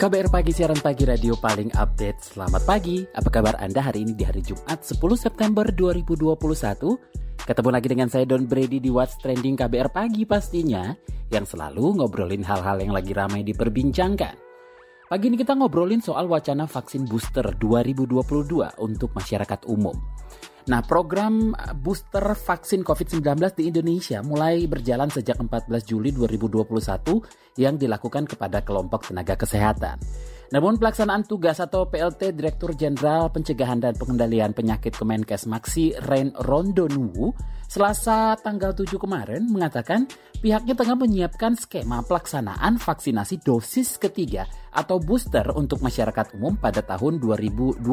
KBR Pagi, siaran pagi radio paling update. Selamat pagi, apa kabar Anda hari ini di hari Jumat 10 September 2021? Ketemu lagi dengan saya Don Brady di What's Trending KBR Pagi pastinya, yang selalu ngobrolin hal-hal yang lagi ramai diperbincangkan. Pagi ini kita ngobrolin soal wacana vaksin booster 2022 untuk masyarakat umum. Nah, program booster vaksin COVID-19 di Indonesia mulai berjalan sejak 14 Juli 2021 yang dilakukan kepada kelompok tenaga kesehatan. Namun pelaksanaan tugas atau PLT Direktur Jenderal Pencegahan dan Pengendalian Penyakit Kemenkes Maksi Ren Rondonu Selasa tanggal 7 kemarin mengatakan pihaknya tengah menyiapkan skema pelaksanaan vaksinasi dosis ketiga atau booster untuk masyarakat umum pada tahun 2022.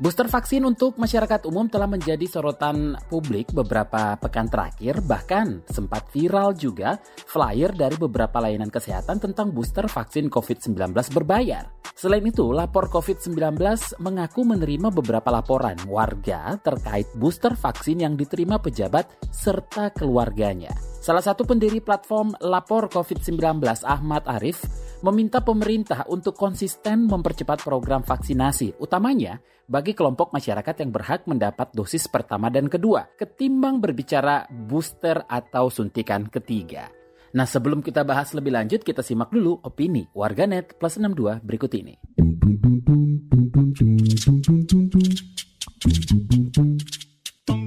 Booster vaksin untuk masyarakat umum telah menjadi sorotan publik beberapa pekan terakhir, bahkan sempat viral juga flyer dari beberapa layanan kesehatan tentang booster vaksin COVID-19 berbayar. Selain itu, lapor COVID-19 mengaku menerima beberapa laporan warga terkait booster vaksin yang diterima pejabat serta keluarganya. Salah satu pendiri platform Lapor COVID-19 Ahmad Arif meminta pemerintah untuk konsisten mempercepat program vaksinasi, utamanya bagi kelompok masyarakat yang berhak mendapat dosis pertama dan kedua, ketimbang berbicara booster atau suntikan ketiga. Nah sebelum kita bahas lebih lanjut, kita simak dulu opini warganet plus 62 berikut ini.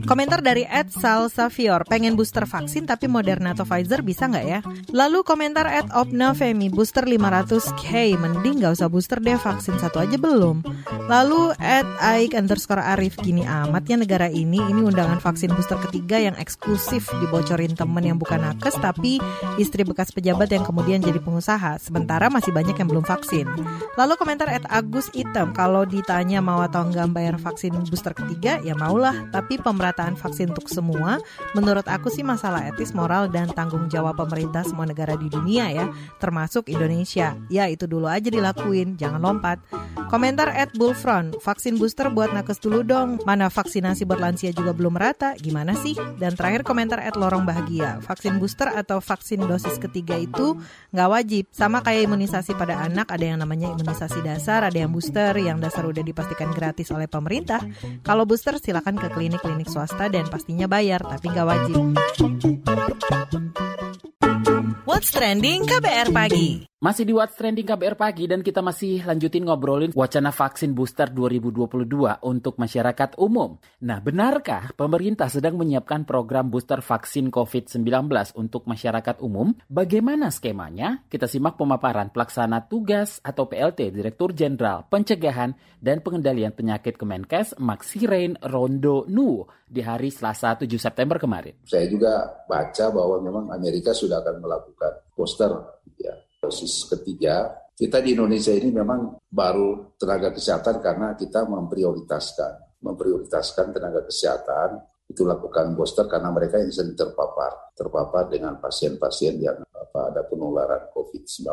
Komentar dari Ed Salsavior, pengen booster vaksin tapi Moderna atau Pfizer bisa nggak ya? Lalu komentar Ed Opna Femi, booster 500k, mending nggak usah booster deh, vaksin satu aja belum. Lalu Ed Aik underscore Arif, gini amatnya negara ini, ini undangan vaksin booster ketiga yang eksklusif dibocorin temen yang bukan nakes, tapi istri bekas pejabat yang kemudian jadi pengusaha, sementara masih banyak yang belum vaksin. Lalu komentar Ed Agus Item, kalau ditanya mau atau enggak bayar vaksin booster ketiga, ya maulah, tapi pemerataan vaksin untuk semua, menurut aku sih masalah etis, moral, dan tanggung jawab pemerintah semua negara di dunia ya, termasuk Indonesia. Ya itu dulu aja dilakuin, jangan lompat. Komentar at Bullfront, vaksin booster buat nakes dulu dong, mana vaksinasi buat lansia juga belum rata, gimana sih? Dan terakhir komentar at Lorong Bahagia, vaksin booster atau vaksin dosis ketiga itu nggak wajib, sama kayak imunisasi pada anak, ada yang namanya imunisasi dasar, ada yang booster, yang dasar udah dipastikan gratis oleh pemerintah. Kalau booster silakan ke klinik-klinik klinik swasta dan pastinya bayar, tapi nggak wajib. What's Trending KBR Pagi masih di What's Trending KBR Pagi dan kita masih lanjutin ngobrolin wacana vaksin booster 2022 untuk masyarakat umum. Nah, benarkah pemerintah sedang menyiapkan program booster vaksin COVID-19 untuk masyarakat umum? Bagaimana skemanya? Kita simak pemaparan pelaksana tugas atau PLT Direktur Jenderal Pencegahan dan Pengendalian Penyakit Kemenkes Maxirein Rondo Nu di hari Selasa 7 September kemarin. Saya juga baca bahwa memang Amerika sudah akan melakukan booster ya dosis ketiga, kita di Indonesia ini memang baru tenaga kesehatan karena kita memprioritaskan, memprioritaskan tenaga kesehatan itu lakukan booster karena mereka yang sering terpapar, terpapar dengan pasien-pasien yang apa, ada penularan COVID-19.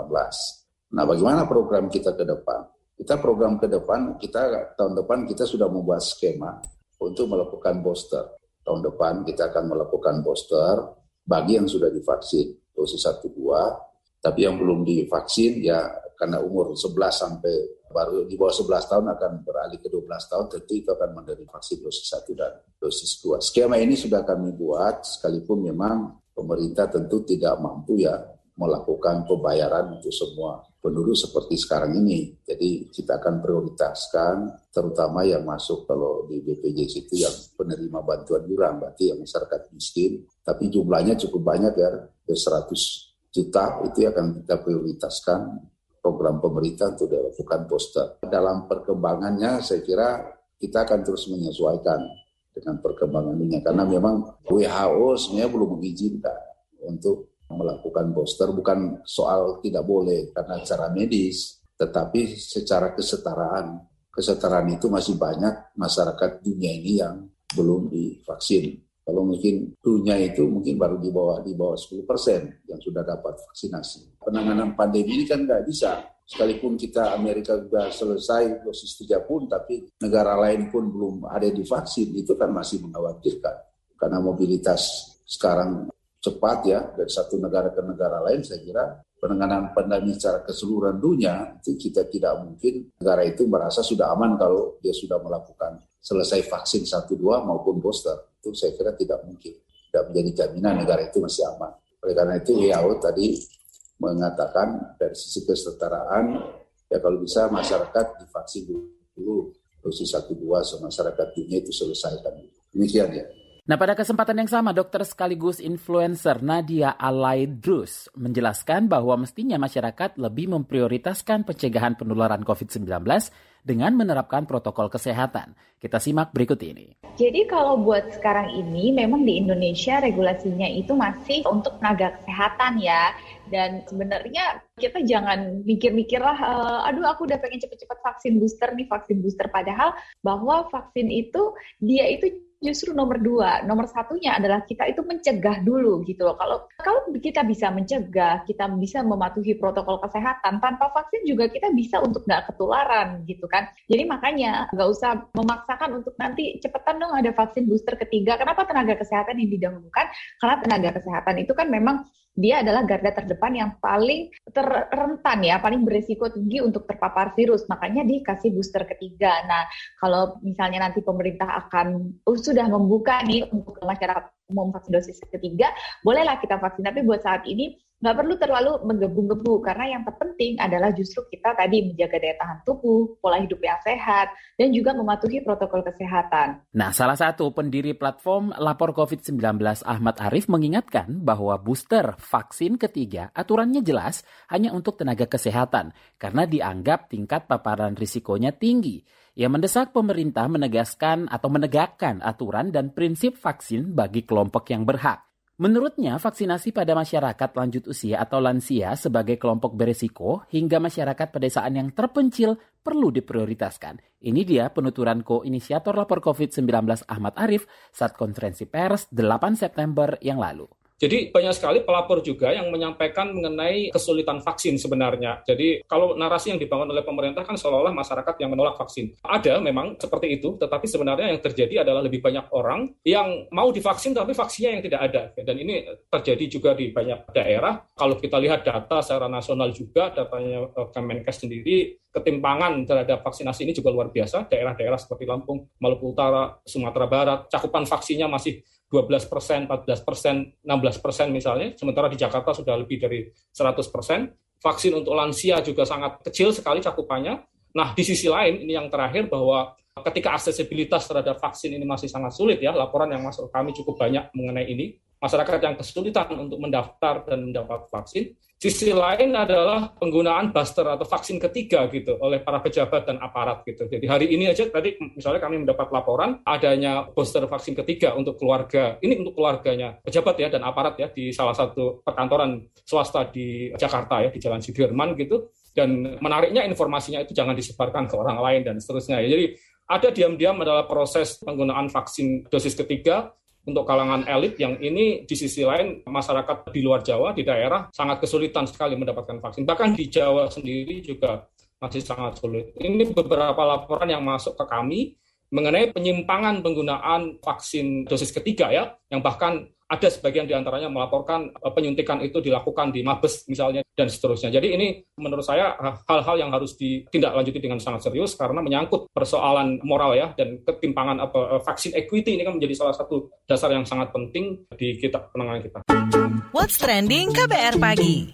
Nah, bagaimana program kita ke depan? Kita program ke depan, kita tahun depan kita sudah membuat skema untuk melakukan booster. Tahun depan kita akan melakukan booster bagi yang sudah divaksin dosis 1 2 tapi yang belum divaksin ya karena umur 11 sampai baru di bawah 11 tahun akan beralih ke 12 tahun tentu itu akan menerima vaksin dosis 1 dan dosis 2. Skema ini sudah kami buat sekalipun memang pemerintah tentu tidak mampu ya melakukan pembayaran untuk semua penduduk seperti sekarang ini. Jadi kita akan prioritaskan terutama yang masuk kalau di BPJS itu yang penerima bantuan iuran berarti yang masyarakat miskin. Tapi jumlahnya cukup banyak ya, 100 juta itu akan kita prioritaskan program pemerintah untuk dilakukan poster. Dalam perkembangannya saya kira kita akan terus menyesuaikan dengan perkembangan ini karena memang WHO sebenarnya belum mengizinkan untuk melakukan booster bukan soal tidak boleh karena cara medis tetapi secara kesetaraan, kesetaraan itu masih banyak masyarakat dunia ini yang belum divaksin. Kalau mungkin dunia itu mungkin baru di bawah di bawah 10 persen yang sudah dapat vaksinasi. Penanganan pandemi ini kan nggak bisa. Sekalipun kita Amerika sudah selesai dosis 3 pun, tapi negara lain pun belum ada divaksin, itu kan masih mengkhawatirkan. Karena mobilitas sekarang cepat ya dari satu negara ke negara lain, saya kira penanganan pandemi secara keseluruhan dunia itu kita tidak mungkin negara itu merasa sudah aman kalau dia sudah melakukan selesai vaksin satu dua maupun booster itu saya kira tidak mungkin. Tidak menjadi jaminan negara itu masih aman. Oleh karena itu WHO tadi mengatakan dari sisi kesetaraan ya kalau bisa masyarakat divaksin dulu dosis satu dua so masyarakat dunia itu selesaikan demikian ya. Nah, pada kesempatan yang sama, dokter sekaligus influencer Nadia Alaidrus menjelaskan bahwa mestinya masyarakat lebih memprioritaskan pencegahan penularan COVID-19 dengan menerapkan protokol kesehatan. Kita simak berikut ini. Jadi kalau buat sekarang ini memang di Indonesia regulasinya itu masih untuk tenaga kesehatan ya. Dan sebenarnya kita jangan mikir-mikir lah, uh, aduh aku udah pengen cepet-cepet vaksin booster nih, vaksin booster. Padahal bahwa vaksin itu dia itu justru nomor dua. Nomor satunya adalah kita itu mencegah dulu gitu loh. Kalau kalau kita bisa mencegah, kita bisa mematuhi protokol kesehatan tanpa vaksin juga kita bisa untuk nggak ketularan gitu kan. Jadi makanya nggak usah memaksakan untuk nanti cepetan dong ada vaksin booster ketiga. Kenapa tenaga kesehatan yang didahulukan? Karena tenaga kesehatan itu kan memang dia adalah garda terdepan yang paling terrentan ya, paling berisiko tinggi untuk terpapar virus. Makanya dikasih booster ketiga. Nah, kalau misalnya nanti pemerintah akan uh, sudah membuka nih untuk masyarakat umum vaksin dosis ketiga, bolehlah kita vaksin. Tapi buat saat ini nggak perlu terlalu menggebu-gebu karena yang terpenting adalah justru kita tadi menjaga daya tahan tubuh, pola hidup yang sehat, dan juga mematuhi protokol kesehatan. Nah, salah satu pendiri platform Lapor COVID-19 Ahmad Arif mengingatkan bahwa booster vaksin ketiga aturannya jelas hanya untuk tenaga kesehatan karena dianggap tingkat paparan risikonya tinggi. Ia mendesak pemerintah menegaskan atau menegakkan aturan dan prinsip vaksin bagi kelompok yang berhak. Menurutnya, vaksinasi pada masyarakat lanjut usia atau lansia sebagai kelompok beresiko hingga masyarakat pedesaan yang terpencil perlu diprioritaskan. Ini dia penuturan ko-inisiator lapor COVID-19 Ahmad Arif saat konferensi pers 8 September yang lalu. Jadi banyak sekali pelapor juga yang menyampaikan mengenai kesulitan vaksin sebenarnya. Jadi kalau narasi yang dibangun oleh pemerintah kan seolah-olah masyarakat yang menolak vaksin. Ada memang seperti itu, tetapi sebenarnya yang terjadi adalah lebih banyak orang yang mau divaksin tapi vaksinnya yang tidak ada. Dan ini terjadi juga di banyak daerah. Kalau kita lihat data secara nasional juga, datanya eh, Kemenkes sendiri, ketimpangan terhadap vaksinasi ini juga luar biasa. Daerah-daerah seperti Lampung, Maluku Utara, Sumatera Barat, cakupan vaksinnya masih 12 persen, 14 persen, 16 persen misalnya, sementara di Jakarta sudah lebih dari 100 persen. Vaksin untuk lansia juga sangat kecil sekali cakupannya. Nah, di sisi lain, ini yang terakhir bahwa ketika aksesibilitas terhadap vaksin ini masih sangat sulit ya, laporan yang masuk kami cukup banyak mengenai ini, masyarakat yang kesulitan untuk mendaftar dan mendapat vaksin, Sisi lain adalah penggunaan booster atau vaksin ketiga gitu oleh para pejabat dan aparat gitu. Jadi hari ini aja tadi misalnya kami mendapat laporan adanya booster vaksin ketiga untuk keluarga. Ini untuk keluarganya pejabat ya dan aparat ya di salah satu perkantoran swasta di Jakarta ya di Jalan Sudirman gitu. Dan menariknya informasinya itu jangan disebarkan ke orang lain dan seterusnya. Ya. Jadi ada diam-diam adalah proses penggunaan vaksin dosis ketiga untuk kalangan elit yang ini di sisi lain masyarakat di luar Jawa di daerah sangat kesulitan sekali mendapatkan vaksin. Bahkan di Jawa sendiri juga masih sangat sulit. Ini beberapa laporan yang masuk ke kami mengenai penyimpangan penggunaan vaksin dosis ketiga ya, yang bahkan ada sebagian di antaranya melaporkan eh, penyuntikan itu dilakukan di Mabes misalnya dan seterusnya. Jadi ini menurut saya hal-hal yang harus ditindaklanjuti dengan sangat serius karena menyangkut persoalan moral ya dan ketimpangan apa eh, vaksin equity ini kan menjadi salah satu dasar yang sangat penting di kita penanganan kita. What's trending KBR pagi?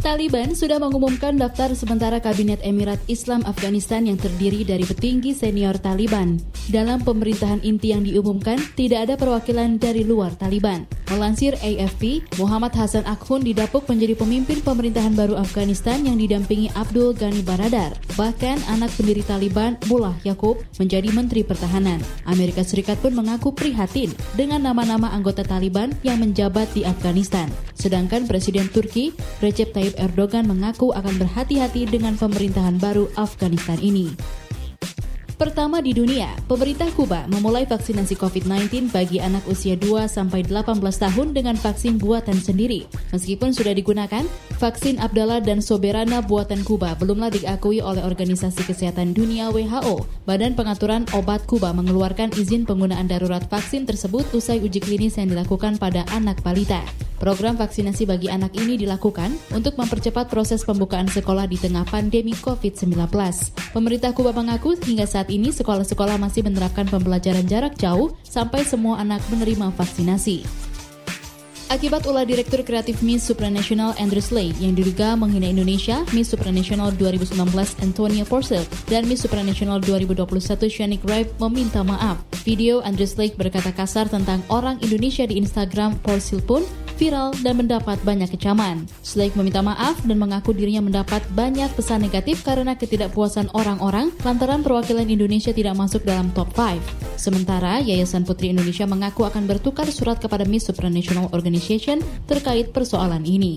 Taliban sudah mengumumkan daftar sementara Kabinet Emirat Islam Afghanistan yang terdiri dari petinggi senior Taliban. Dalam pemerintahan inti yang diumumkan, tidak ada perwakilan dari luar Taliban. Melansir AFP, Muhammad Hasan Akhun didapuk menjadi pemimpin pemerintahan baru Afghanistan yang didampingi Abdul Ghani Baradar. Bahkan anak pendiri Taliban, Mullah Yaqub, menjadi Menteri Pertahanan. Amerika Serikat pun mengaku prihatin dengan nama-nama anggota Taliban yang menjabat di Afghanistan. Sedangkan Presiden Turki, Recep Tayyip Erdogan mengaku akan berhati-hati dengan pemerintahan baru Afghanistan ini. Pertama di dunia, pemerintah Kuba memulai vaksinasi COVID-19 bagi anak usia 2 sampai 18 tahun dengan vaksin buatan sendiri. Meskipun sudah digunakan, vaksin Abdallah dan Soberana buatan Kuba belumlah diakui oleh Organisasi Kesehatan Dunia WHO. Badan Pengaturan Obat Kuba mengeluarkan izin penggunaan darurat vaksin tersebut usai uji klinis yang dilakukan pada anak balita. Program vaksinasi bagi anak ini dilakukan untuk mempercepat proses pembukaan sekolah di tengah pandemi COVID-19. Pemerintah Kuba mengaku hingga saat ini sekolah-sekolah masih menerapkan pembelajaran jarak jauh sampai semua anak menerima vaksinasi. Akibat ulah Direktur Kreatif Miss Supranational Andrew Slade yang diduga menghina Indonesia, Miss Supranational 2019 Antonia Porcel dan Miss Supranational 2021 Shanik Raib meminta maaf. Video Andrew Slade berkata kasar tentang orang Indonesia di Instagram Porcel pun viral dan mendapat banyak kecaman. Slake meminta maaf dan mengaku dirinya mendapat banyak pesan negatif karena ketidakpuasan orang-orang lantaran perwakilan Indonesia tidak masuk dalam top 5. Sementara, Yayasan Putri Indonesia mengaku akan bertukar surat kepada Miss Supranational Organization terkait persoalan ini.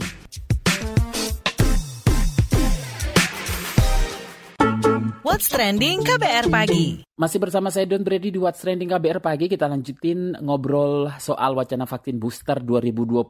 What's Trending KBR Pagi. Masih bersama saya Don Brady di What's Trending KBR Pagi. Kita lanjutin ngobrol soal wacana vaksin booster 2022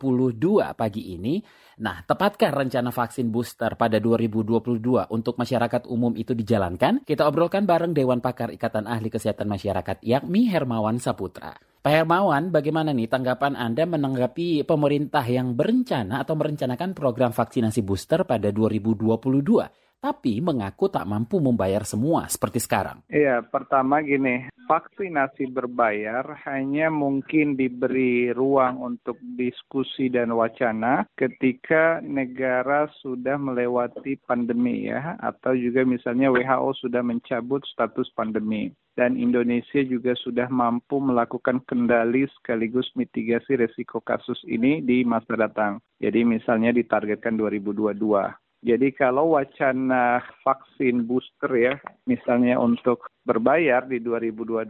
pagi ini. Nah, tepatkah rencana vaksin booster pada 2022 untuk masyarakat umum itu dijalankan? Kita obrolkan bareng Dewan Pakar Ikatan Ahli Kesehatan Masyarakat yakni Hermawan Saputra. Pak Hermawan, bagaimana nih tanggapan Anda menanggapi pemerintah yang berencana atau merencanakan program vaksinasi booster pada 2022? Tapi mengaku tak mampu membayar semua seperti sekarang. Iya, pertama gini, vaksinasi berbayar hanya mungkin diberi ruang untuk diskusi dan wacana ketika negara sudah melewati pandemi ya, atau juga misalnya WHO sudah mencabut status pandemi dan Indonesia juga sudah mampu melakukan kendali sekaligus mitigasi resiko kasus ini di masa datang. Jadi misalnya ditargetkan 2022. Jadi kalau wacana vaksin booster ya, misalnya untuk berbayar di 2022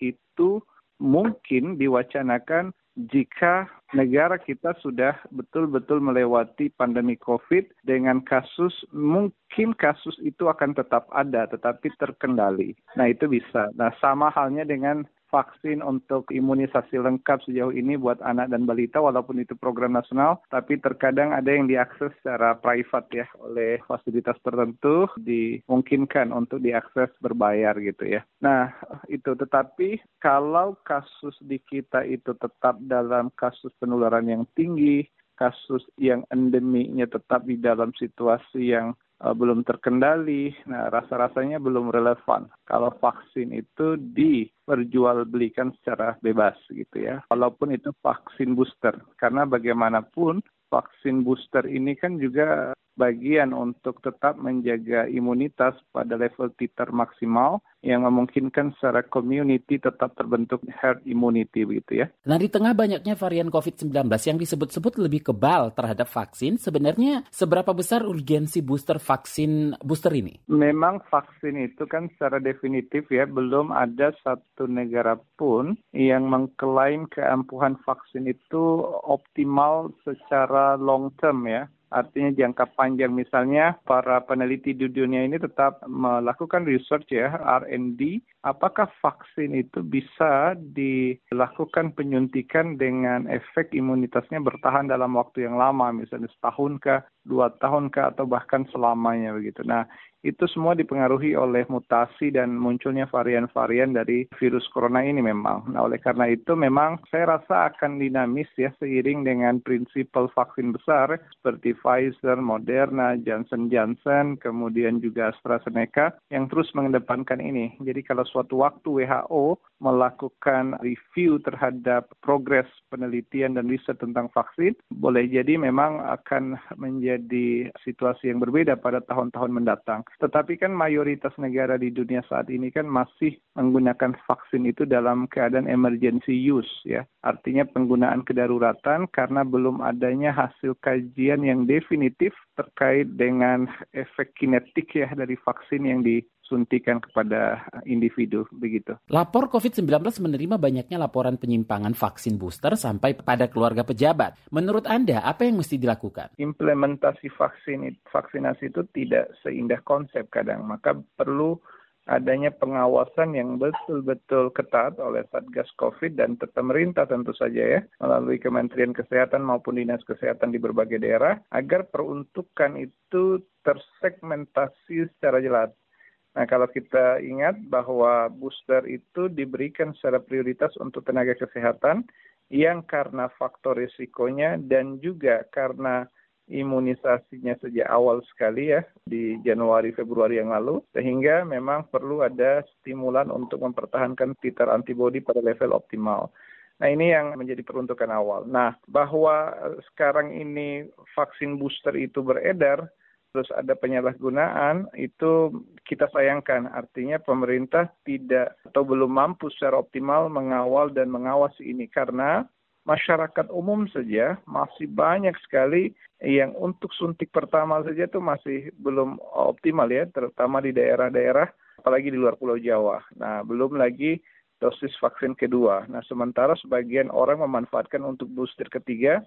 itu mungkin diwacanakan jika negara kita sudah betul-betul melewati pandemi COVID dengan kasus, mungkin kasus itu akan tetap ada, tetapi terkendali. Nah itu bisa. Nah sama halnya dengan vaksin untuk imunisasi lengkap sejauh ini buat anak dan balita walaupun itu program nasional tapi terkadang ada yang diakses secara private ya oleh fasilitas tertentu dimungkinkan untuk diakses berbayar gitu ya. Nah, itu tetapi kalau kasus di kita itu tetap dalam kasus penularan yang tinggi, kasus yang endemiknya tetap di dalam situasi yang uh, belum terkendali. Nah, rasa-rasanya belum relevan kalau vaksin itu diperjualbelikan secara bebas gitu ya. Walaupun itu vaksin booster. Karena bagaimanapun vaksin booster ini kan juga bagian untuk tetap menjaga imunitas pada level titer maksimal yang memungkinkan secara community tetap terbentuk herd immunity begitu ya. Nah di tengah banyaknya varian COVID-19 yang disebut-sebut lebih kebal terhadap vaksin, sebenarnya seberapa besar urgensi booster vaksin booster ini? Memang vaksin itu kan secara definitif ya belum ada satu negara pun yang mengklaim keampuhan vaksin itu optimal secara long term ya artinya jangka panjang misalnya para peneliti di dunia ini tetap melakukan research ya R&D apakah vaksin itu bisa dilakukan penyuntikan dengan efek imunitasnya bertahan dalam waktu yang lama misalnya setahun kah dua tahun kah atau bahkan selamanya begitu nah itu semua dipengaruhi oleh mutasi dan munculnya varian-varian dari virus corona ini memang. Nah, oleh karena itu memang saya rasa akan dinamis ya seiring dengan prinsipal vaksin besar seperti Pfizer, Moderna, Johnson Johnson, kemudian juga AstraZeneca yang terus mengedepankan ini. Jadi kalau suatu waktu WHO melakukan review terhadap progres penelitian dan riset tentang vaksin, boleh jadi memang akan menjadi situasi yang berbeda pada tahun-tahun mendatang. Tetapi kan mayoritas negara di dunia saat ini kan masih menggunakan vaksin itu dalam keadaan emergency use ya. Artinya penggunaan kedaruratan karena belum adanya hasil kajian yang definitif terkait dengan efek kinetik ya dari vaksin yang di suntikan kepada individu begitu. Lapor COVID-19 menerima banyaknya laporan penyimpangan vaksin booster sampai pada keluarga pejabat. Menurut Anda, apa yang mesti dilakukan? Implementasi vaksin vaksinasi itu tidak seindah konsep kadang, maka perlu adanya pengawasan yang betul-betul ketat oleh Satgas COVID dan pemerintah tentu saja ya, melalui Kementerian Kesehatan maupun Dinas Kesehatan di berbagai daerah, agar peruntukan itu tersegmentasi secara jelas. Nah, kalau kita ingat bahwa booster itu diberikan secara prioritas untuk tenaga kesehatan yang karena faktor risikonya dan juga karena imunisasinya sejak awal sekali ya di Januari Februari yang lalu sehingga memang perlu ada stimulan untuk mempertahankan titer antibodi pada level optimal. Nah ini yang menjadi peruntukan awal. Nah bahwa sekarang ini vaksin booster itu beredar terus ada penyalahgunaan, itu kita sayangkan. Artinya pemerintah tidak atau belum mampu secara optimal mengawal dan mengawasi ini karena masyarakat umum saja masih banyak sekali yang untuk suntik pertama saja itu masih belum optimal ya, terutama di daerah-daerah, apalagi di luar Pulau Jawa. Nah, belum lagi dosis vaksin kedua. Nah, sementara sebagian orang memanfaatkan untuk booster ketiga,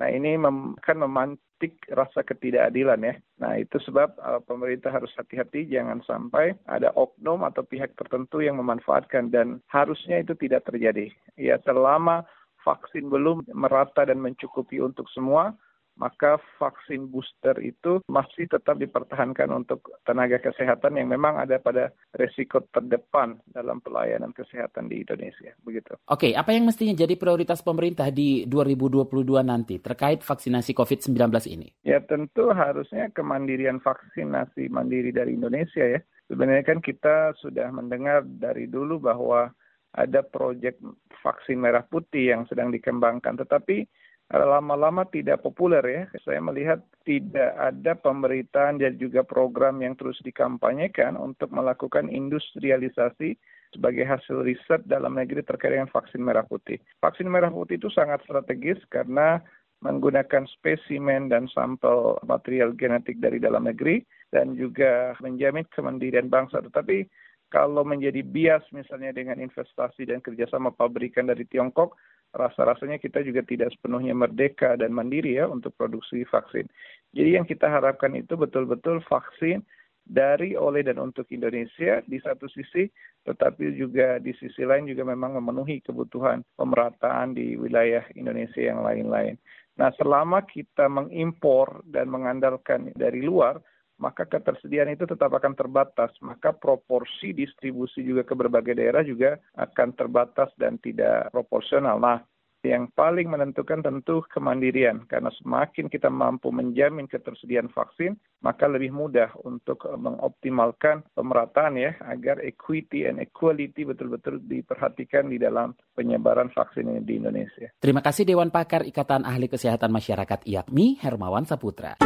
Nah ini mem kan memantik rasa ketidakadilan ya. Nah itu sebab uh, pemerintah harus hati-hati jangan sampai ada oknum atau pihak tertentu yang memanfaatkan dan harusnya itu tidak terjadi. Ya selama vaksin belum merata dan mencukupi untuk semua, maka vaksin booster itu masih tetap dipertahankan untuk tenaga kesehatan yang memang ada pada resiko terdepan dalam pelayanan kesehatan di Indonesia. Begitu. Oke, apa yang mestinya jadi prioritas pemerintah di 2022 nanti terkait vaksinasi COVID-19 ini? Ya tentu harusnya kemandirian vaksinasi mandiri dari Indonesia ya. Sebenarnya kan kita sudah mendengar dari dulu bahwa ada proyek vaksin merah putih yang sedang dikembangkan, tetapi lama-lama tidak populer ya. Saya melihat tidak ada pemberitaan dan juga program yang terus dikampanyekan untuk melakukan industrialisasi sebagai hasil riset dalam negeri terkait dengan vaksin merah putih. Vaksin merah putih itu sangat strategis karena menggunakan spesimen dan sampel material genetik dari dalam negeri dan juga menjamin kemandirian bangsa. Tetapi kalau menjadi bias misalnya dengan investasi dan kerjasama pabrikan dari Tiongkok, rasa-rasanya kita juga tidak sepenuhnya merdeka dan mandiri ya untuk produksi vaksin. Jadi yang kita harapkan itu betul-betul vaksin dari, oleh, dan untuk Indonesia di satu sisi, tetapi juga di sisi lain juga memang memenuhi kebutuhan pemerataan di wilayah Indonesia yang lain-lain. Nah, selama kita mengimpor dan mengandalkan dari luar, maka ketersediaan itu tetap akan terbatas. Maka proporsi distribusi juga ke berbagai daerah juga akan terbatas dan tidak proporsional. Nah, yang paling menentukan tentu kemandirian karena semakin kita mampu menjamin ketersediaan vaksin maka lebih mudah untuk mengoptimalkan pemerataan ya agar equity and equality betul-betul diperhatikan di dalam penyebaran vaksin ini di Indonesia. Terima kasih Dewan Pakar Ikatan Ahli Kesehatan Masyarakat IAKMI Hermawan Saputra.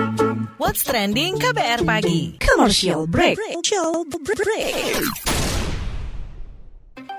What's trending KBR pagi? Commercial break. Commercial break.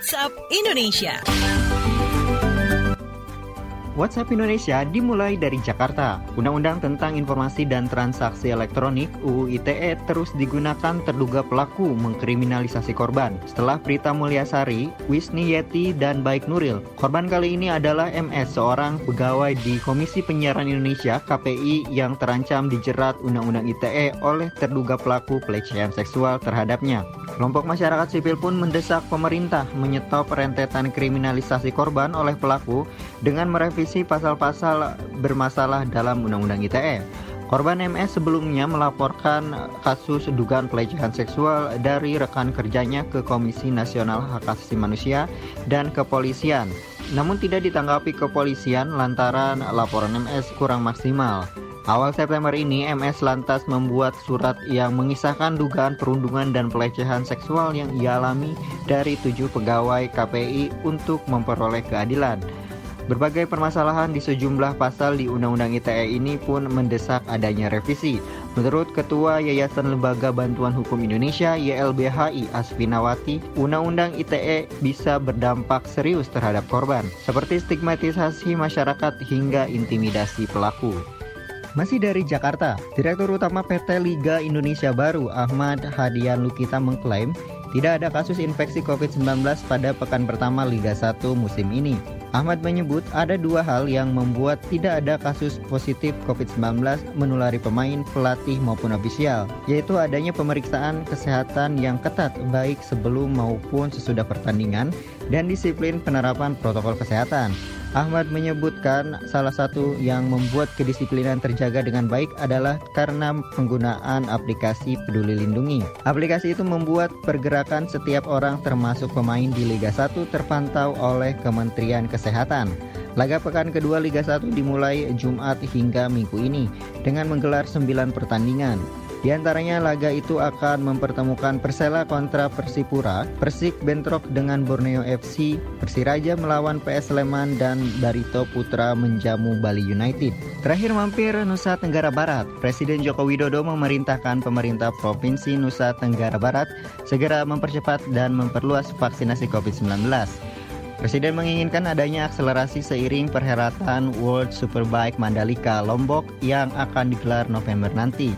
WhatsApp Indonesia. WhatsApp Indonesia dimulai dari Jakarta. Undang-Undang tentang Informasi dan Transaksi Elektronik UU ITE terus digunakan terduga pelaku mengkriminalisasi korban. Setelah Prita Mulyasari, Wisni Yeti, dan Baik Nuril, korban kali ini adalah MS, seorang pegawai di Komisi Penyiaran Indonesia KPI yang terancam dijerat Undang-Undang ITE oleh terduga pelaku pelecehan seksual terhadapnya. Kelompok masyarakat sipil pun mendesak pemerintah menyetop rentetan kriminalisasi korban oleh pelaku dengan merevisi pasal-pasal bermasalah dalam Undang-Undang ITE. Korban MS sebelumnya melaporkan kasus dugaan pelecehan seksual dari rekan kerjanya ke Komisi Nasional Hak Asasi Manusia dan kepolisian. Namun tidak ditanggapi kepolisian lantaran laporan MS kurang maksimal. Awal September ini, MS lantas membuat surat yang mengisahkan dugaan perundungan dan pelecehan seksual yang ia alami dari tujuh pegawai KPI untuk memperoleh keadilan. Berbagai permasalahan di sejumlah pasal di Undang-Undang ITE ini pun mendesak adanya revisi. Menurut Ketua Yayasan Lembaga Bantuan Hukum Indonesia YLBHI Asfinawati, Undang-Undang ITE bisa berdampak serius terhadap korban, seperti stigmatisasi masyarakat hingga intimidasi pelaku. Masih dari Jakarta, Direktur Utama PT Liga Indonesia Baru Ahmad Hadian Lukita mengklaim tidak ada kasus infeksi COVID-19 pada pekan pertama Liga 1 musim ini. Ahmad menyebut ada dua hal yang membuat tidak ada kasus positif COVID-19 menulari pemain, pelatih maupun ofisial, yaitu adanya pemeriksaan kesehatan yang ketat baik sebelum maupun sesudah pertandingan dan disiplin penerapan protokol kesehatan. Ahmad menyebutkan salah satu yang membuat kedisiplinan terjaga dengan baik adalah karena penggunaan aplikasi Peduli Lindungi. Aplikasi itu membuat pergerakan setiap orang termasuk pemain di Liga 1 terpantau oleh Kementerian Kesehatan. Laga pekan kedua Liga 1 dimulai Jumat hingga Minggu ini dengan menggelar 9 pertandingan. Di antaranya laga itu akan mempertemukan Persela kontra Persipura, Persik bentrok dengan Borneo FC, Persiraja melawan PS Sleman dan Barito Putra menjamu Bali United. Terakhir mampir Nusa Tenggara Barat, Presiden Joko Widodo memerintahkan pemerintah Provinsi Nusa Tenggara Barat segera mempercepat dan memperluas vaksinasi COVID-19. Presiden menginginkan adanya akselerasi seiring perhelatan World Superbike Mandalika Lombok yang akan digelar November nanti.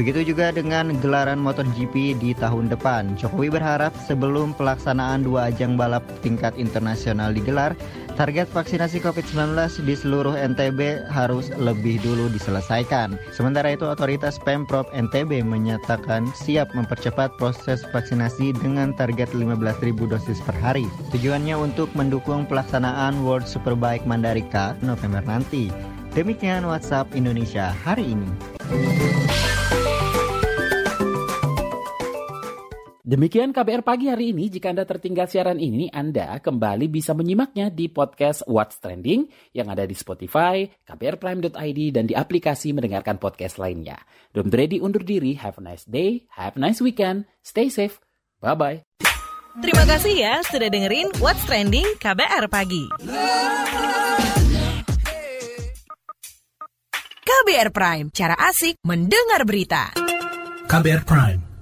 Begitu juga dengan gelaran MotoGP di tahun depan. Jokowi berharap sebelum pelaksanaan dua ajang balap tingkat internasional digelar, target vaksinasi COVID-19 di seluruh NTB harus lebih dulu diselesaikan. Sementara itu, otoritas Pemprov NTB menyatakan siap mempercepat proses vaksinasi dengan target 15.000 dosis per hari. Tujuannya untuk mendukung pelaksanaan World Superbike Mandalika November nanti. Demikian WhatsApp Indonesia hari ini. Demikian KBR pagi hari ini. Jika Anda tertinggal siaran ini, Anda kembali bisa menyimaknya di podcast What's Trending yang ada di Spotify, kbrprime.id, dan di aplikasi mendengarkan podcast lainnya. Don't ready undur diri. Have a nice day. Have a nice weekend. Stay safe. Bye-bye. Terima kasih ya sudah dengerin What's Trending KBR Pagi. KBR Prime, cara asik mendengar berita. KBR Prime,